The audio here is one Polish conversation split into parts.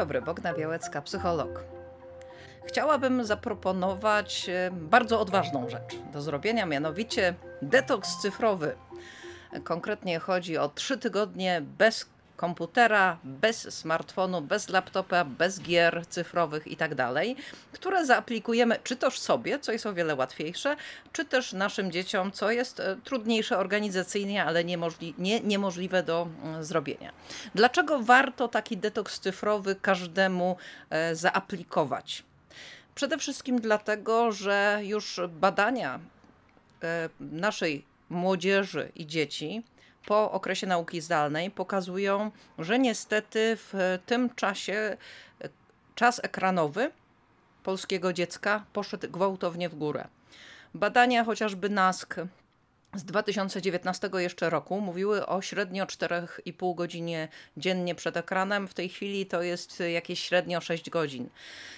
dobry, Bogna Białecka, psycholog. Chciałabym zaproponować e, bardzo odważną rzecz do zrobienia, mianowicie detoks cyfrowy. Konkretnie chodzi o trzy tygodnie bez komputera, bez smartfonu, bez laptopa, bez gier cyfrowych i tak dalej, które zaaplikujemy czy też sobie, co jest o wiele łatwiejsze, czy też naszym dzieciom, co jest e, trudniejsze organizacyjnie, ale niemożli nie, niemożliwe do mm, zrobienia. Dlaczego warto taki detoks cyfrowy każdemu e, zaaplikować? Przede wszystkim dlatego, że już badania e, naszej młodzieży i dzieci po okresie nauki zdalnej pokazują, że niestety w tym czasie e, czas ekranowy polskiego dziecka poszedł gwałtownie w górę. Badania chociażby NASK z 2019 jeszcze roku mówiły o średnio 4,5 godzinie dziennie przed ekranem. W tej chwili to jest jakieś średnio 6 godzin.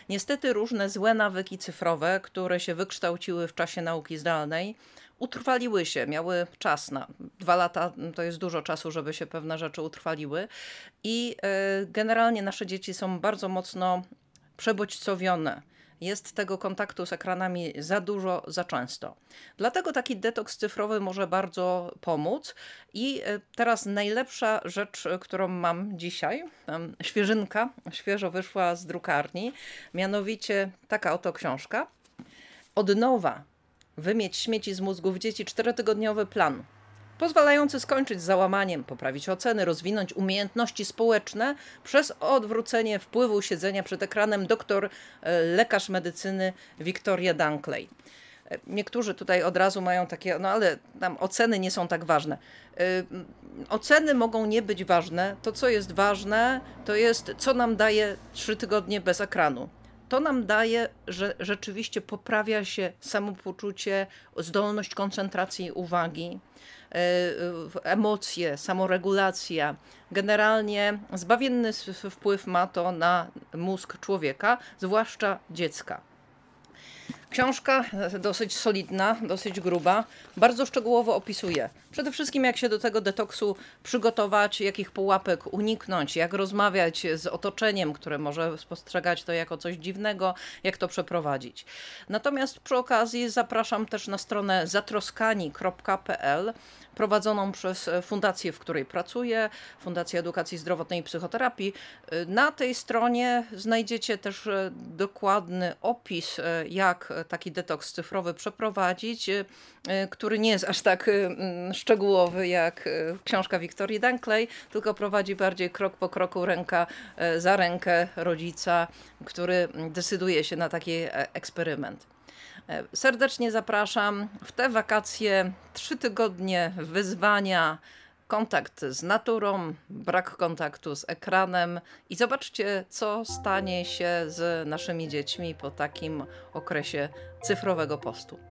Niestety różne złe nawyki cyfrowe, które się wykształciły w czasie nauki zdalnej, utrwaliły się, miały czas na dwa lata, to jest dużo czasu, żeby się pewne rzeczy utrwaliły. I e, generalnie nasze dzieci są bardzo mocno przebodźcowione jest tego kontaktu z ekranami za dużo, za często. Dlatego taki detoks cyfrowy może bardzo pomóc. I e, teraz najlepsza rzecz, którą mam dzisiaj, świeżynka, świeżo wyszła z drukarni, mianowicie taka oto książka. Od nowa wymieć śmieci z mózgów dzieci czterotygodniowy plan pozwalający skończyć z załamaniem, poprawić oceny, rozwinąć umiejętności społeczne przez odwrócenie wpływu siedzenia przed ekranem doktor e, lekarz medycyny Victoria Dunkley. E, niektórzy tutaj od razu mają takie, no ale tam oceny nie są tak ważne. E, oceny mogą nie być ważne. To, co jest ważne, to jest, co nam daje trzy tygodnie bez ekranu to nam daje, że rzeczywiście poprawia się samopoczucie, zdolność koncentracji uwagi, e, emocje, samoregulacja. Generalnie zbawienny wpływ ma to na mózg człowieka, zwłaszcza dziecka. Książka dosyć solidna, dosyć gruba, bardzo szczegółowo opisuje przede wszystkim jak się do tego detoksu przygotować, jakich pułapek uniknąć, jak rozmawiać z otoczeniem, które może spostrzegać to jako coś dziwnego, jak to przeprowadzić. Natomiast przy okazji zapraszam też na stronę zatroskani.pl prowadzoną przez fundację, w której pracuję, Fundacja Edukacji Zdrowotnej i Psychoterapii. Na tej stronie znajdziecie też dokładny opis, jak taki detoks cyfrowy przeprowadzić, który nie jest aż tak mm, szczegółowy jak książka Wiktorii Dunkley, tylko prowadzi bardziej krok po kroku, ręka za rękę rodzica, który decyduje się na taki eksperyment. E, serdecznie zapraszam w te wakacje, trzy tygodnie wyzwania, kontakt z naturą, brak kontaktu z ekranem i zobaczcie, co stanie się z naszymi dziećmi po takim okresie cyfrowego postu.